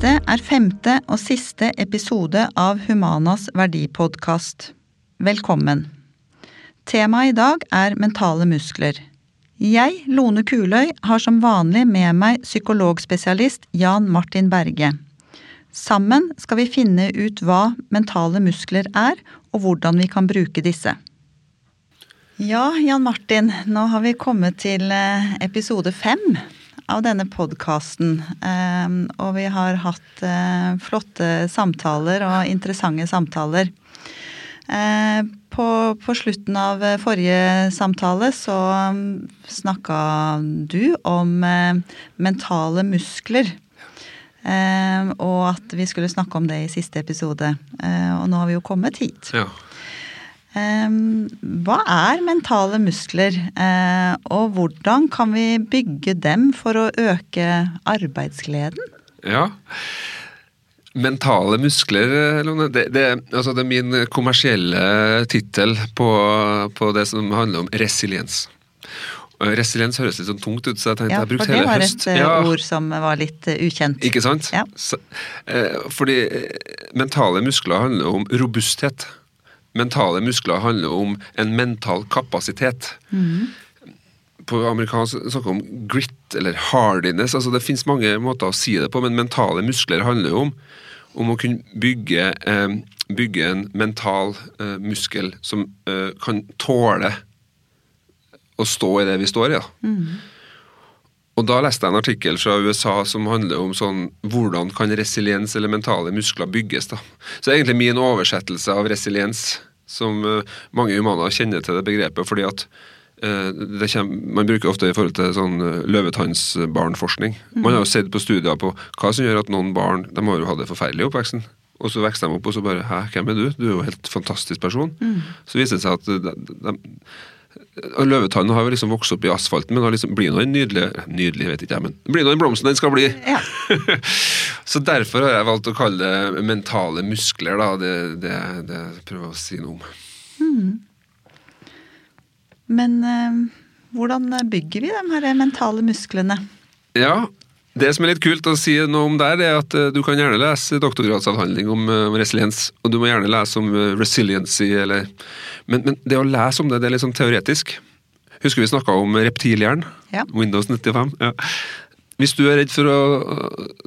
Dette er femte og siste episode av Humanas verdipodkast. Velkommen. Temaet i dag er mentale muskler. Jeg, Lone Kuløy, har som vanlig med meg psykologspesialist Jan Martin Berge. Sammen skal vi finne ut hva mentale muskler er, og hvordan vi kan bruke disse. Ja, Jan Martin, nå har vi kommet til eh, episode fem av denne podkasten. Ehm, og vi har hatt eh, flotte samtaler og interessante samtaler. Eh, på, på slutten av forrige samtale så mm, snakka du om mentale muskler. Ehm, og at vi skulle snakke om det i siste episode. og nå har vi jo kommet hit. Ja. Ehm, hva er mentale muskler, eh, og hvordan kan vi bygge dem for å øke arbeidsgleden? Ja. Mentale muskler, Lone, det, det, altså det er min kommersielle tittel på, på, det som handler om resiliens. Resiliens høres litt sånn tungt ut, så jeg tenkte ja, jeg brukte hele høst. Ja, for det var et ja. ord som var litt eh, ukjent. Ikke sant? Ja. Så, eh, fordi mentale muskler handler om robusthet mentale muskler handler om en mental kapasitet. Mm. På amerikansk snakker om grit eller hardiness. altså Det finnes mange måter å si det på, men mentale muskler handler om om å kunne bygge, eh, bygge en mental eh, muskel som eh, kan tåle å stå i det vi står i. da. Mm. Og Da leste jeg en artikkel fra USA som handler om sånn, hvordan kan resiliens eller mentale muskler bygges. da. Så egentlig min oversettelse av resiliens som uh, mange humaner kjenner til det begrepet, fordi at uh, det kommer, Man bruker ofte i forhold til sånn uh, løvetannsbarnforskning. Mm. Man har jo sett på studier på hva som gjør at noen barn de har jo hatt det forferdelig i oppveksten. Og så vokser de opp, og så bare Hæ, hvem er du? Du er jo en helt fantastisk person. Mm. Så viser det seg at de, de, Løvetannen har jo liksom vokst opp i asfalten, men liksom, blir nå en nydelig Nydelig, vet ikke jeg, men blir nå en blomst den skal bli. Ja. så derfor har jeg valgt å kalle det mentale muskler, da. Det, det, det prøver jeg å si noe om. Mm. Men øh, hvordan bygger vi de her mentale musklene? Ja, det som er litt kult å si noe om der, er at uh, du kan gjerne lese doktorgradsavhandling om uh, resiliens, og du må gjerne lese om uh, resiliency, eller men, men, det å lese om det, det er litt sånn teoretisk. Husker vi snakka om reptilhjern? Ja. Windows 95. Ja. Hvis du er redd for å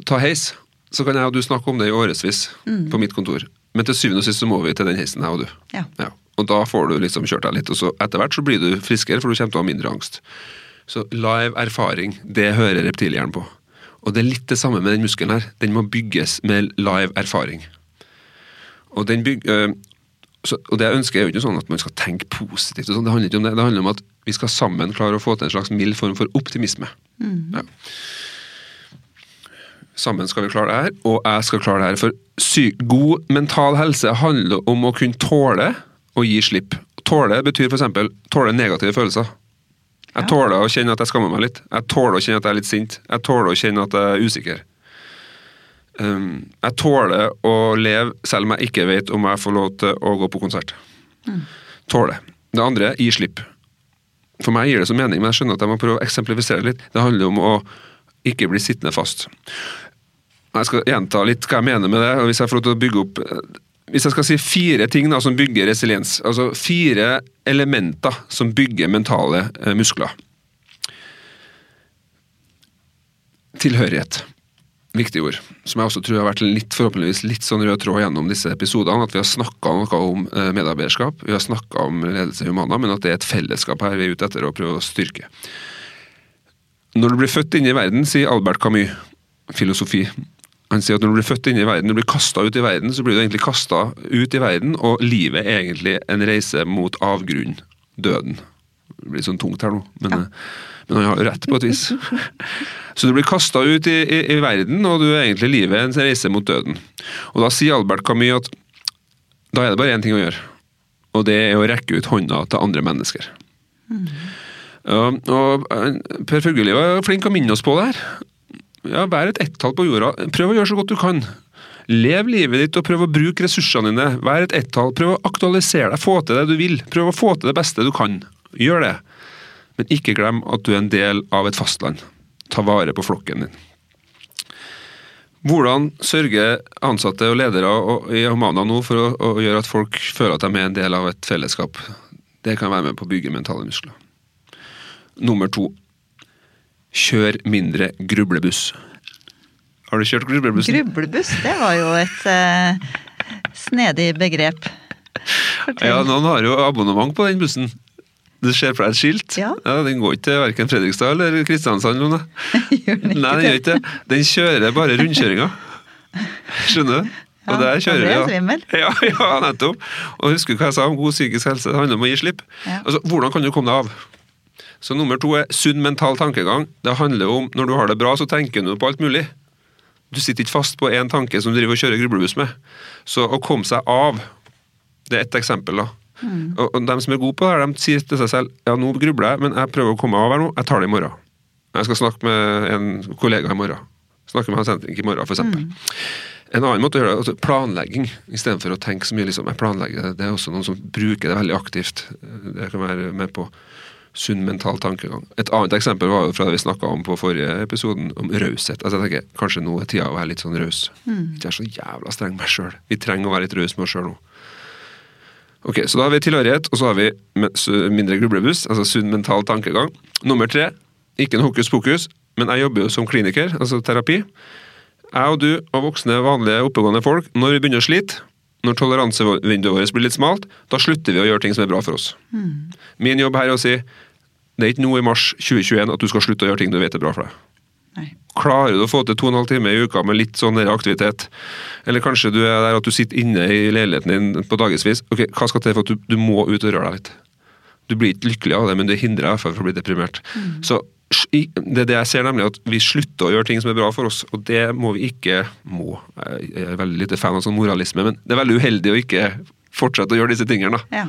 ta heis, så kan jeg og du snakke om det i årevis mm. på mitt kontor. Men til syvende og sist så må vi til den heisen, jeg og du. Ja. Ja. Og da får du liksom kjørt deg litt, og så etter hvert så blir du friskere, for du kommer til å ha mindre angst. Så live erfaring, det hører reptilhjernen på. Og det er litt det samme med den muskelen her. Den må bygges med live erfaring. Og, byg, øh, så, og det jeg ønsker er jo ikke sånn at man skal tenke positivt. Sånn. Det handler ikke om det. Det handler om at vi skal sammen klare å få til en slags mild form for optimisme. Mm. Ja. Sammen skal vi klare det her, og jeg skal klare det her. For god mental helse handler om å kunne tåle å gi slipp. Tåle betyr f.eks. tåle negative følelser. Jeg tåler å kjenne at jeg skammer meg litt. Jeg tåler å kjenne at jeg er litt sint. Jeg tåler å kjenne at jeg er usikker. Um, jeg tåler å leve selv om jeg ikke vet om jeg får lov til å gå på konsert. Mm. Tåler. Det andre gi slipp. For meg gir det så mening, men jeg skjønner at jeg må prøve å eksemplifisere litt. Det handler om å ikke bli sittende fast. Jeg skal gjenta litt hva jeg mener med det. og Hvis jeg får lov til å bygge opp hvis jeg skal si fire ting da, som bygger resiliens, altså fire elementer som bygger mentale eh, muskler. Tilhørighet. Viktig ord. Som jeg også tror har vært litt, forhåpentligvis litt sånn rød tråd gjennom disse episodene. At vi har snakka noe om eh, medarbeiderskap, vi har snakka om ledelse i Humana, men at det er et fellesskap her vi er ute etter å prøve å styrke. Når du blir født inn i verden, sier Albert Camus, filosofi, han sier at når du blir født inn i verden, når du blir kasta ut i verden, så blir du egentlig kasta ut i verden, og livet er egentlig en reise mot avgrunnen. Døden. Det blir sånn tungt her nå, men, ja. Eh, men han har jo rett på et vis. Så du blir kasta ut i, i, i, verden, og du er egentlig livet en reise mot døden. Og da sier Albert Camus at da er det bare én ting å gjøre, og det er å rekke ut hånda til andre mennesker. Mm. Og, og eh, Per Fugelli var flink å minne oss på det her. Ja, Vær et ett-tall på jorda. Prøv å gjøre så godt du kan. Lev livet ditt og prøv å bruke ressursene dine. Vær et ett-tall. Prøv å aktualisere deg, få til det du vil. Prøv å få til det beste du kan. Gjør det. Men ikke glem at du er en del av et fastland. Ta vare på flokken din. Hvordan sørger ansatte og ledere i Humana nå for å, å gjøre at folk føler at de er en del av et fellesskap? Det kan være med på å bygge mentale muskler. Nummer to. Kjør mindre grublebuss. Har du kjørt grublebussen? Grublebuss, det var jo et eh, snedig begrep. Fortell. Ja, noen har jo abonnement på den bussen. Du ser for deg et skilt. Ja. Den går ikke til verken Fredrikstad eller Kristiansand. Lone. Gjør den ikke Nei, den gjør ikke det. Den kjører bare rundkjøringa. Skjønner du? Ja, Og der kjører vi, svimmel. Ja, ja, nettopp. Og husker du hva jeg sa om god psykisk helse? Det handler om å gi slipp. Ja. Altså, Hvordan kan du komme deg av? Så nummer to er sunn mental tankegang. Det handler om når du har det bra, så tenker du på alt mulig. Du sitter ikke fast på én tanke som du driver og kjører grublebuss med. Så å komme seg av, det er ett eksempel. da. Mm. Og, og de som er gode på det, her, de sier til seg selv ja, nå grubler jeg, men jeg prøver å komme av her nå. Jeg tar det i morgen. Jeg skal snakke med en kollega i morgen. Snakke med Hans Henrik i morgen, f.eks. Mm. En annen måte å gjøre det, altså planlegging, istedenfor å tenke så mye. liksom, jeg planlegger det. Det er også noen som bruker det veldig aktivt. Det kan være med på sunn mental tankegang. Et annet eksempel var jo fra det vi snakka om på forrige episoden, om raushet. Altså, jeg tenker, Kanskje nå er tida å være litt sånn raus. Ikke være så jævla streng med meg sjøl. Vi trenger å være litt rause med oss sjøl nå. Ok, Så da har vi tilhørighet, og så har vi mindre grublebuss, altså sunn mental tankegang. Nummer tre, ikke noe hokus pokus, men jeg jobber jo som kliniker, altså terapi. Jeg og du og voksne, vanlige, oppegående folk, når vi begynner å slite, når toleransevinduet vårt blir litt smalt, da slutter vi å gjøre ting som er bra for oss. Min jobb her er å si det er ikke nå i mars 2021 at du skal slutte å gjøre ting du vet er bra for deg. Nei. Klarer du å få til to og en halv time i uka med litt sånn aktivitet, eller kanskje du er der at du sitter inne i leiligheten din på dagevis, ok, hva skal til for at du, du må ut og røre deg litt? Du blir ikke lykkelig av det, men det hindrer deg fra å bli deprimert. Så i- det er det jeg ser, nemlig at vi slutter å gjøre ting som er bra for oss, og det må vi ikke må. Jeg er veldig lite fan av sånn moralisme, men det er veldig uheldig å ikke fortsette å gjøre disse tingene. da. Ja.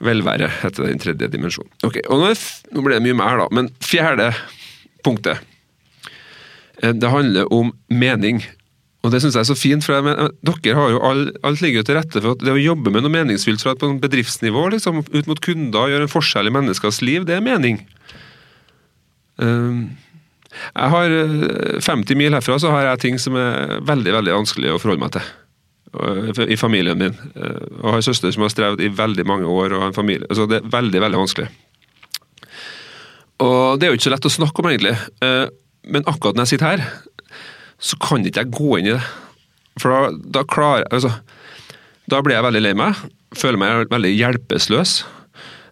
Velvære heter den tredje dimensjonen. Ok, og nå, nå ble det mye mer, da. Men fjerde punktet. Eh, Det handler om mening. Og det syns jeg er så fint, for jeg, men, dere har jo all, alt ligger jo til rette for at det å jobbe med noe meningsfylt fra et på en bedriftsnivå, liksom, ut mot kunder, gjøre en forskjell i menneskers liv, det er mening. Um, jeg har eh, 50 mil herfra så har jeg ting som er veldig veldig vanskelig å forholde meg til. I familien min. Jeg Og har søster som har strevd i veldig mange år. og en familie. Altså Det er veldig veldig vanskelig. Og det er jo ikke så lett å snakke om, egentlig. Eh, Men akkurat når jeg sitter her, så kan ikke jeg gå inn i det. For da, da klarer altså, Da blir jeg veldig lei meg. Føler meg veldig hjelpeløs.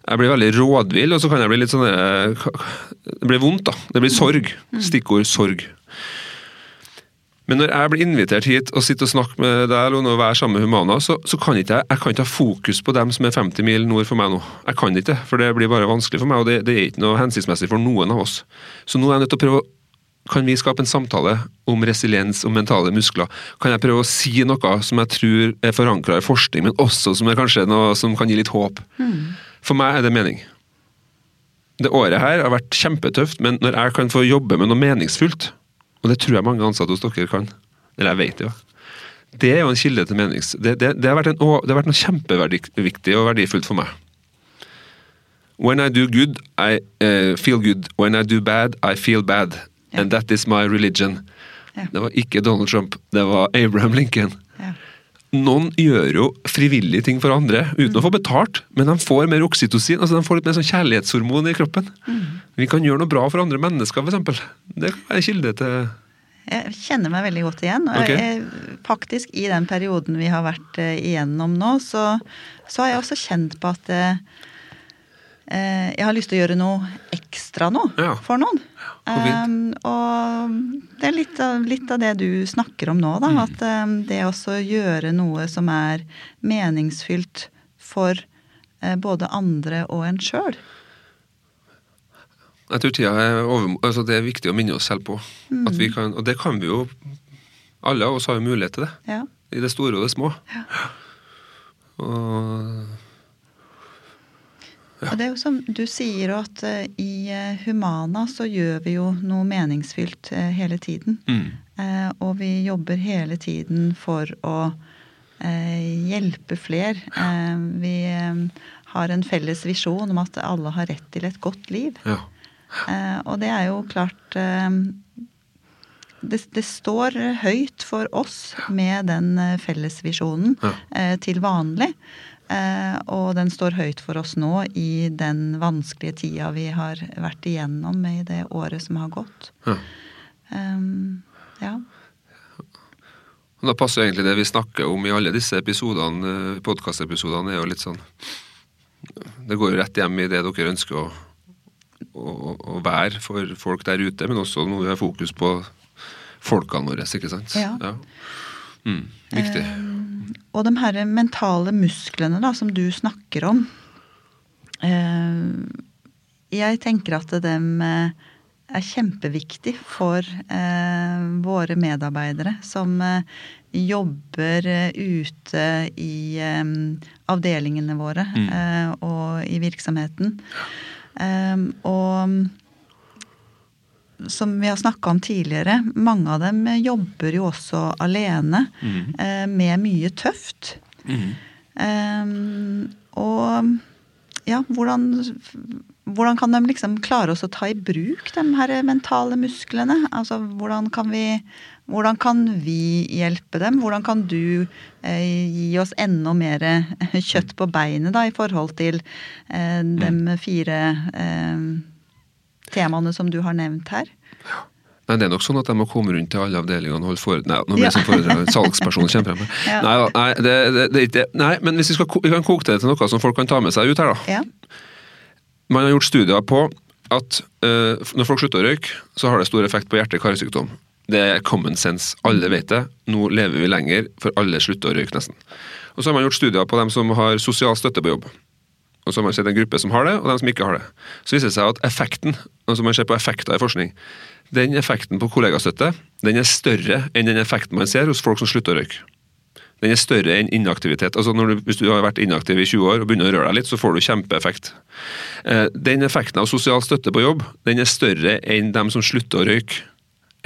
Jeg blir veldig rådvill, og så kan jeg bli litt sånn eh, Det blir vondt, da. Det blir sorg. Stikkord sorg. Men når jeg blir invitert hit og sitter og snakker med deg eller være sammen med Humana, så, så kan ikke jeg, jeg kan ikke ha fokus på dem som er 50 mil nord for meg nå. Jeg kan ikke det, for det blir bare vanskelig for meg, og det, det er ikke noe hensiktsmessig for noen av oss. Så nå er jeg nødt til å prøve å kan vi skape en samtale om resiliens og mentale muskler? Kan jeg prøve å si noe som jeg tror er forankra i forskning, men også som er kanskje noe som kan gi litt håp? For meg er det mening. Det året her har vært kjempetøft, men når jeg kan få jobbe med noe meningsfullt, og det tror jeg mange ansatte hos dere kan, eller jeg vet det jo, det er jo en kilde til menings... Det, det, det, har, vært en, det har vært noe kjempeviktig og verdifullt for meg. When I do good, I uh, feel good. When I do bad, I feel bad. Yeah. And that is my religion. Yeah. Det var ikke Donald Trump, det var Abraham Lincoln. Noen gjør jo frivillige ting for andre uten å få betalt, men de får mer oksytocin, altså de får litt mer sånn kjærlighetshormon i kroppen. Vi kan gjøre noe bra for andre mennesker, f.eks. Det kan være kilde til Jeg kjenner meg veldig godt igjen. Og Ok. jeg, faktisk i den perioden vi har vært eh, igjennom nå, så, så har jeg også kjent på at eh, jeg har lyst til å gjøre noe ekstra nå Ja. for noen. Um, og det er litt av, litt av det du snakker om nå, da. Mm. At um, det å gjøre noe som er meningsfylt for uh, både andre og en sjøl. Jeg tror tida er over, altså Det er viktig å minne oss selv på. At vi kan, og det kan vi jo Alle av oss har jo mulighet til det. Ja. I det store og det små. Ja. Og Og det er jo som du sier at eh, i eh, Humana så gjør vi jo noe meningsfylt eh, hele tiden. mm, og vi jobber hele tiden for å hjelpe fler. Ja. vi har en felles visjon om at alle har rett til et godt liv. ja. Og det er jo klart det, det, står høyt for oss med den fellesvisjonen ja. til vanlig. Eh, og den står høyt for oss nå i den vanskelige tida vi har vært igjennom i det året som har gått. Ja. Um, ja. Og da passer egentlig det vi snakker om i alle disse episodene, eh, podkastepisodene, er jo litt sånn Det går jo rett hjem i det dere ønsker å, å, å være for folk der ute, men også når vi har fokus på folkene våre, ikke sant? Ja. ja. Mm, viktig. Eh, og de her mentale musklene da, som du snakker om eh, Jeg tenker at dem eh, er kjempeviktig for eh, våre medarbeidere som jobber ute i avdelingene våre mm. Eh, og i virksomheten. og som vi har snakka om tidligere, mange av dem jobber jo også alene mm. med mye tøft. Mm. og ja, hvordan hvordan kan de liksom klare oss å ta i bruk de her mentale musklene? Altså, hvordan kan vi, hvordan kan vi hjelpe dem? Hvordan kan du eh, gi oss enda mer kjøtt på beinet da, i forhold til eh, de mm. fire eh, temaene som du har nevnt her? Nei, Det er nok sånn at de må komme rundt til alle avdelingene og holde foredrag. Nei, nå blir jeg som foredrag, salgsperson kommer frem. Ja. Nei, nei, det, det, det, det, nei, men hvis vi, skal, vi kan koke det til noe som folk kan ta med seg ut her, da. Ja. Man har gjort studier på at uh, når folk slutter å røyke, så har det stor effekt på hjerte-karsykdom. Det er common sense. Alle vet det. Nå lever vi lenger, for alle slutter å røyke nesten. Og så har man gjort studier på dem som har sosial støtte på jobb. Og så har man sett en gruppe som har det, og dem som ikke har det. Så viser det seg at effekten, altså man ser på effekter i forskning, den effekten på kollegastøtte den er større enn den effekten man ser hos folk som slutter å røyke den er større enn inaktivitet. Altså du, Hvis du har vært inaktiv i 20 år og begynner å røre deg litt, så får du kjempeeffekt. Eh, den effekten av sosial støtte på jobb den er større enn dem som slutter å røyke.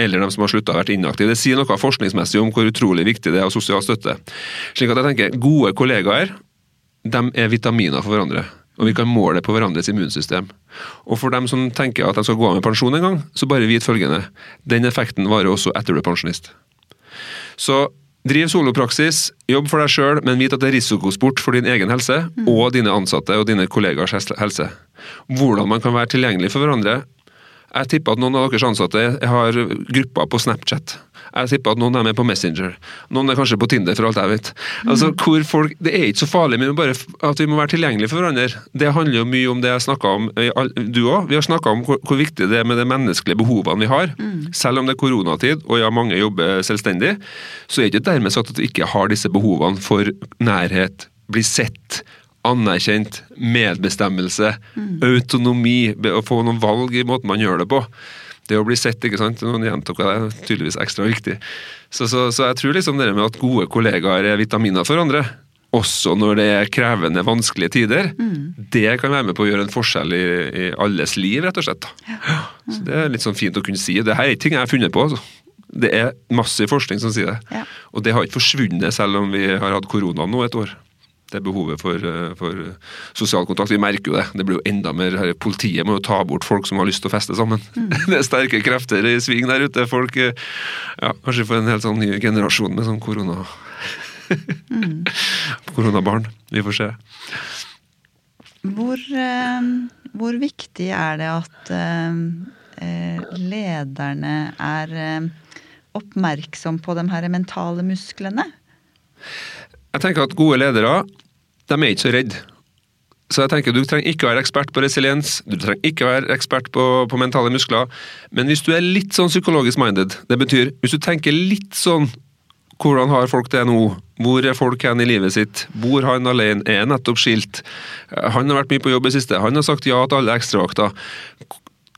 Eller dem som har slutta å være inaktive. Det sier noe forskningsmessig om hvor utrolig viktig det er av sosial støtte. Slik at jeg tenker, Gode kollegaer de er vitaminer for hverandre. Og vi kan måle på hverandres immunsystem. Og for dem som tenker at de skal gå av med pensjon en gang, så bare vit følgende. Den effekten varer også etter du er pensjonist. Så Driv solopraksis, jobb for deg sjøl, men vit at det er risikosport for din egen helse mm. og dine ansatte og dine kollegers helse. Hvordan man kan være tilgjengelig for hverandre. Jeg tipper at noen av deres ansatte har grupper på Snapchat. Jeg tipper at noen er med på Messenger. Noen er kanskje på Tinder, for alt jeg vet. Altså, mm. hvor folk, Det er ikke så farlig, men bare at vi må være tilgjengelige for hverandre. Det handler jo mye om det jeg snakka om, du òg. Vi har snakka om hvor, hvor, viktig det er med de menneskelige behovene vi har. Mm. Selv om det er koronatid, og ja, mange jobber selvstendig, så er det ikke dermed sagt at vi ikke har disse behovene for nærhet, bli sett, anerkjent, medbestemmelse, mm. autonomi, å få noen valg i måten man gjør det på det å bli sett, ikke sant, noen gjentok det, er tydeligvis ekstra viktig. Så, så, så, jeg tror liksom det med at gode kollegaer er vitaminer for andre, også når det er krevende, vanskelige tider, mm. det kan være med på å gjøre en forskjell i, i alles liv, rett og slett. Ja. Mm. Så Det er litt sånn fint å kunne si. Det her er ikke ting jeg har funnet på. altså. Det er massiv forskning som sier det. Ja. Og det har ikke forsvunnet selv om vi har hatt korona nå et år det behovet for, eh, for, sosial kontakt. Vi merker jo det. Det blir jo enda mer Politiet må jo ta bort folk som har lyst til å feste sammen. Mm. Det er sterke krefter i sving der ute. Folk eh, ja, Kanskje får en helt sånn ny generasjon med sånn korona... mm. Koronabarn. Vi får se. Hvor, eh, hvor, viktig er det at lederne er oppmerksom på de her mentale musklene? Jeg tenker at gode ledere, de er ikke så redde. Så jeg tenker Du trenger ikke å være ekspert på resiliens, du trenger ikke å være ekspert på, på, mentale muskler, men hvis du er litt sånn psykologisk minded, det betyr hvis du tenker litt sånn hvordan har folk det nå? Hvor er folk hen i livet sitt? Bor han alene? Er nettopp skilt? Han har vært mye på jobb i siste. Han har sagt ja til alle ekstravakter.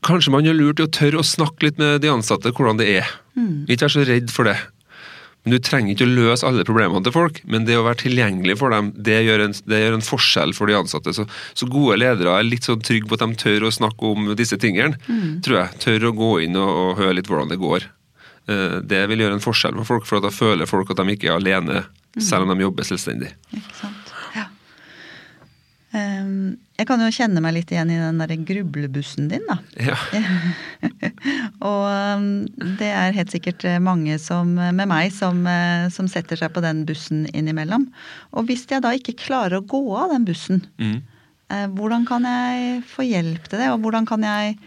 Kanskje man gjør lurt i å tørre å snakke litt med de ansatte hvordan det er. Mm. Ikke være så redd for det. Men Du trenger ikke å løse alle problemene til folk, men det å være tilgjengelig for dem, det gjør en, det gjør en forskjell for de ansatte. Så, så, gode ledere er litt sånn trygge på at de tør å snakke om disse tingene. Mm. tror jeg. Tør å gå inn og, og, høre litt hvordan det går. Uh, det vil gjøre en forskjell for folk, for da føler folk at de ikke er alene, mm. selv om de jobber selvstendig. Ikke sant. Um, jeg kan jo kjenne meg litt igjen i den derre grublebussen din, da. Ja. og um, det er helt sikkert eh, mange som, med meg som, eh, som, setter seg på den bussen innimellom. Og hvis jeg da ikke klarer å gå av den bussen, mm. hvordan kan jeg få hjelp til det? Og hvordan kan jeg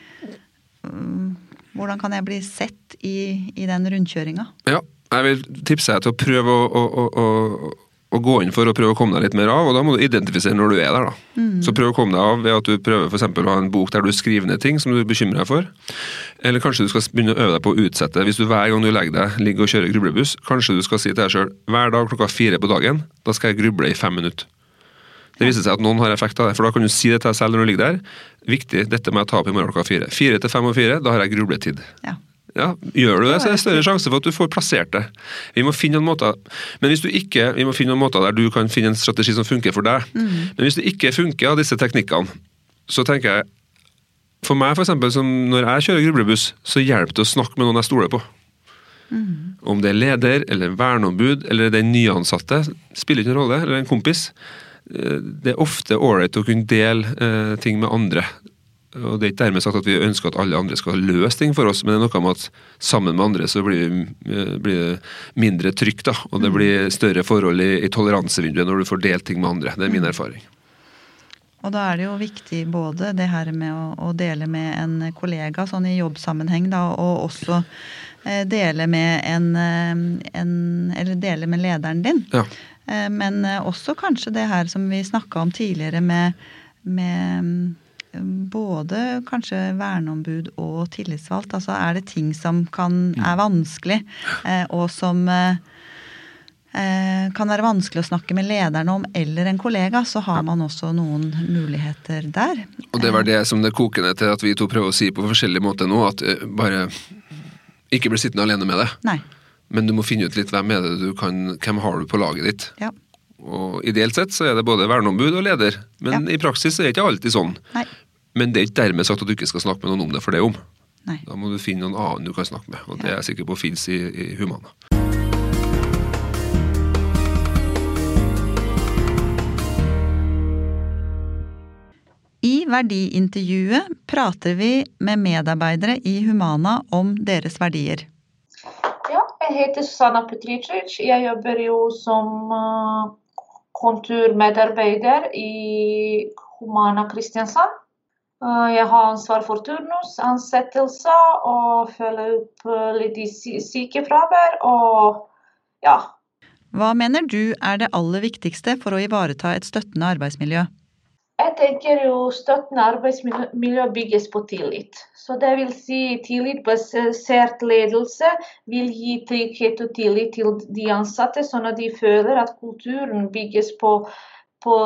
um, hvordan kan jeg bli sett i, i den rundkjøringa? Ja, jeg vil tipse deg til å prøve å, å, å, å, gå inn for å prøve å komme deg litt mer av, og da må du identifisere når du er der. da. Mm. Så prøv å komme deg av ved at du prøver for å ha en bok der du skriver ned ting som du bekymrer deg for. Eller kanskje du skal begynne å øve deg på å utsette. Hvis du hver gang du legger deg, ligger og kjører grublebuss, kanskje du skal si til deg sjøl hver dag klokka fire på dagen, da skal jeg gruble i fem minutter. Det viser seg at noen har effekt av det, for da kan du si det til deg selv når du ligger der. Viktig, dette må jeg ta opp i morgen klokka fire. Fire til fem og fire, da har jeg grubletid. Ja. Ja, Gjør du det, så er det større sjanse for at du får plassert det. Vi må finne noen måter Men hvis du ikke, vi må finne noen måter der du kan finne en strategi som funker for deg. Mm. Men hvis det ikke funker av disse teknikkene, så tenker jeg For meg, for eksempel, som når jeg kjører grublebuss, så hjelper det å snakke med noen jeg stoler på. Mm. Om det er leder eller verneombud eller den nyansatte, spiller ikke noen rolle, eller en kompis. Eh, det er ofte ålreit å kunne dele eh, ting med andre. Og Det er ikke dermed sagt at vi ønsker at alle andre skal løse ting for oss, men det er noe med at sammen med andre så blir, eh, blir det mindre trykk. da, Og det mm. blir større forhold i, i toleransevinduet når du får delt ting med andre. Det er min mm. erfaring. Og da er det jo viktig både det her med å, å dele med en kollega sånn i jobbsammenheng, da, og også eh, dele med en, eh, en, Eller dele med lederen din. Ja. Eh, men også kanskje det her som vi snakka om tidligere med, med både kanskje verneombud og tillitsvalgt. Altså er det ting som kan, er vanskelig, eh, og som eh, eh, kan være vanskelig å snakke med lederne om eller en kollega, så har man også noen muligheter der. Og det var det som det koker ned til at vi to prøver å si på forskjellige måter nå, at bare ikke bli sittende alene med det. Nei. Men du må finne ut litt hvem er det du kan, hvem har du på laget ditt. Ja. Og Ideelt sett så er det både verneombud og leder, men ja. i praksis er det ikke alltid sånn. Nei. Men det er ikke dermed sagt at du ikke skal snakke med noen om det for det om. Nei. Da må du finne noen annen du kan snakke med, og det er jeg sikker på fins i, i Humana. I verdiintervjuet prater vi med medarbeidere i Humana om deres verdier. Ja, jeg heter Susanna Petricic. Jeg jobber jo som konturmedarbeider i Humana Kristiansand. Eh, jeg har ansvar for turnus, ansettelser og følger opp eh, litt i sykefravær og ja. Hva mener du er det aller viktigste for å ivareta et støttende arbeidsmiljø? Jeg tenker jo støttende arbeidsmiljø bygges på tillit. Så det vil si tillitbasert ledelse vil gi trygghet og tillit til de ansatte, sånn at de føler at kulturen bygges på på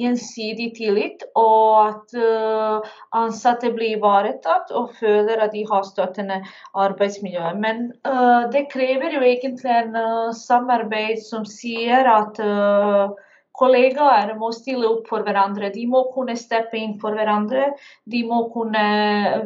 gjensidig tillit, og at uh, ansatte blir ivaretatt og føler at de har støttende arbeidsmiljø. Men uh, det krever jo egentlig en uh, samarbeid som sier at kollegaer må stille opp for hverandre. De må kunne steppe inn for hverandre. De må kunne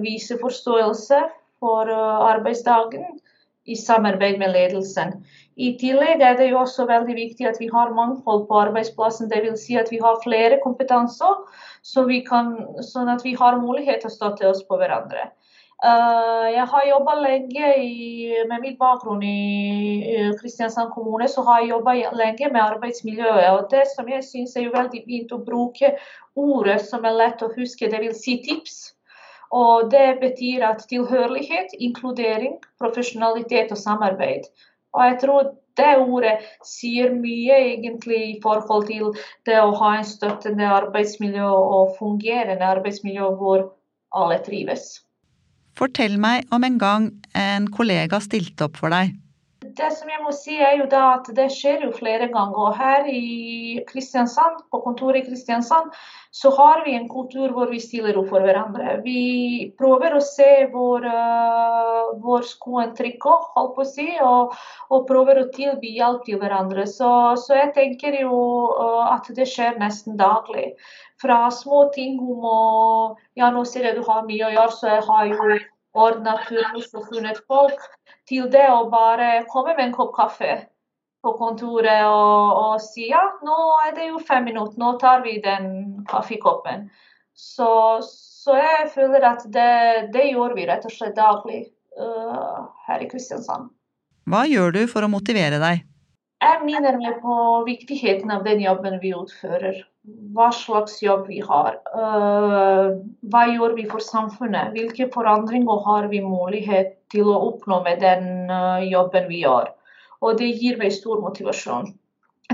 vise forståelse for arbeidsdagen i samarbeid med ledelsen. I tillegg er det jo også veldig viktig at vi har mangfold på arbeidsplassen. Dvs. Si at vi har flere kompetanser, sånn at vi har mulighet til å støtte oss på hverandre. Uh, jeg har jobba lenge i, med min bakgrunn i Kristiansand kommune, så har jeg jobba lenge med arbeidsmiljøet. Og det som jeg syns er veldig fint å bruke ordet som er lett å huske, dvs. Si tips. Og det betyr at tilhørighet, inkludering, profesjonalitet og samarbeid. Og jeg tror det ordet sier mye egentlig i forhold til det å ha en støttende arbeidsmiljø og fungerende arbeidsmiljø hvor alle trives. Fortell meg om en gang en kollega stilte opp for deg. Det som jeg må si er jo da at det skjer jo flere ganger. Og her i Kristiansand, på kontoret i Kristiansand så har vi en kultur hvor vi stiller opp for hverandre. Vi prøver å se hvor, uh, hvor skoen trykker, holdt på å si, og, og, prøver å tilby hjelp til hverandre. Så, så jeg tenker jo uh, at det skjer nesten daglig. Fra små ting om å Ja, nå ser jeg du har mye å gjøre, så jeg har jo ordna turnus og funnet folk, til det å bare komme med en kopp kaffe på kontoret og, og si ja, nå er det jo fem minutter, nå tar vi den kaffekoppen. Så, så jeg føler at det, det, gjør vi rett og slett daglig uh, her i Kristiansand. Hva gjør du for å motivere deg? Jeg minner meg på viktigheten av den jobben vi utfører. Hva slags jobb vi har. Uh, hva gjør vi for samfunnet? Hvilke forandringer har vi mulighet til å oppnå med den uh, jobben vi gjør? og det gir meg stor motivasjon.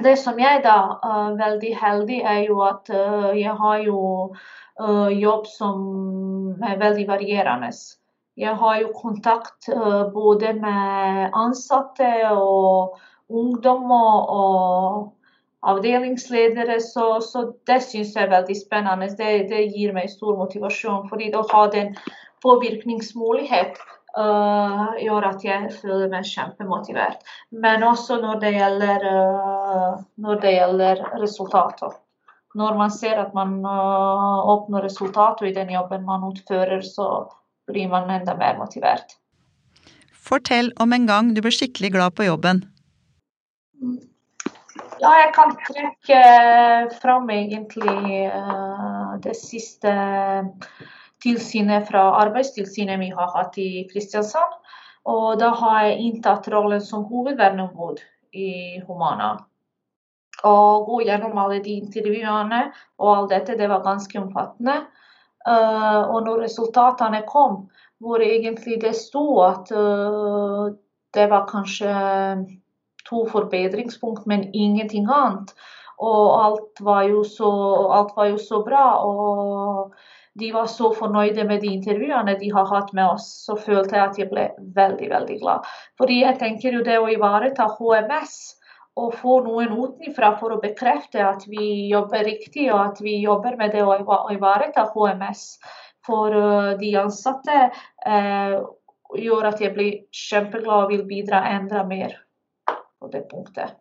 Det som jeg da er uh, veldig heldig, er jo at jeg har jo jobb som er veldig varierende. Jeg har jo kontakt både med ansatte og ungdommer og avdelingsledere, så, så det syns jeg er veldig spennende. Det, det, gir meg stor motivasjon, fordi å ha den påvirkningsmulighet uh, gjør at jeg føler meg kjempemotivert. Men også når det gjelder, uh, når det gjelder resultater. Når man ser at man uh, oppnår resultater i den jobben man utfører, så blir man enda mer motivert. Fortell om en gang du ble skikkelig glad på jobben. Ja, jeg kan trekke fram egentlig det siste tilsynet fra Arbeidstilsynet vi har hatt i Kristiansand. Og da har jeg inntatt rollen som hovedverneombud i Humana. Og gå gjennom alle de intervjuene og alt dette, det var ganske omfattende. Uh, og når resultatene kom, hvor egentlig det sto at det var kanskje to forbedringspunkt, men ingenting annet. Og alt var jo så, var jo så bra. og de var så fornøyde med de intervjuene de har hatt med oss, så følte jeg at jeg ble veldig, veldig glad. Fordi jeg tenker jo det å ivareta HMS og få noen utenfra for å bekrefte at vi jobber riktig, og at vi jobber med det å ivareta HMS for uh, de ansatte, eh, gjør at jeg blir kjempeglad og vil bidra enda mer på det punktet.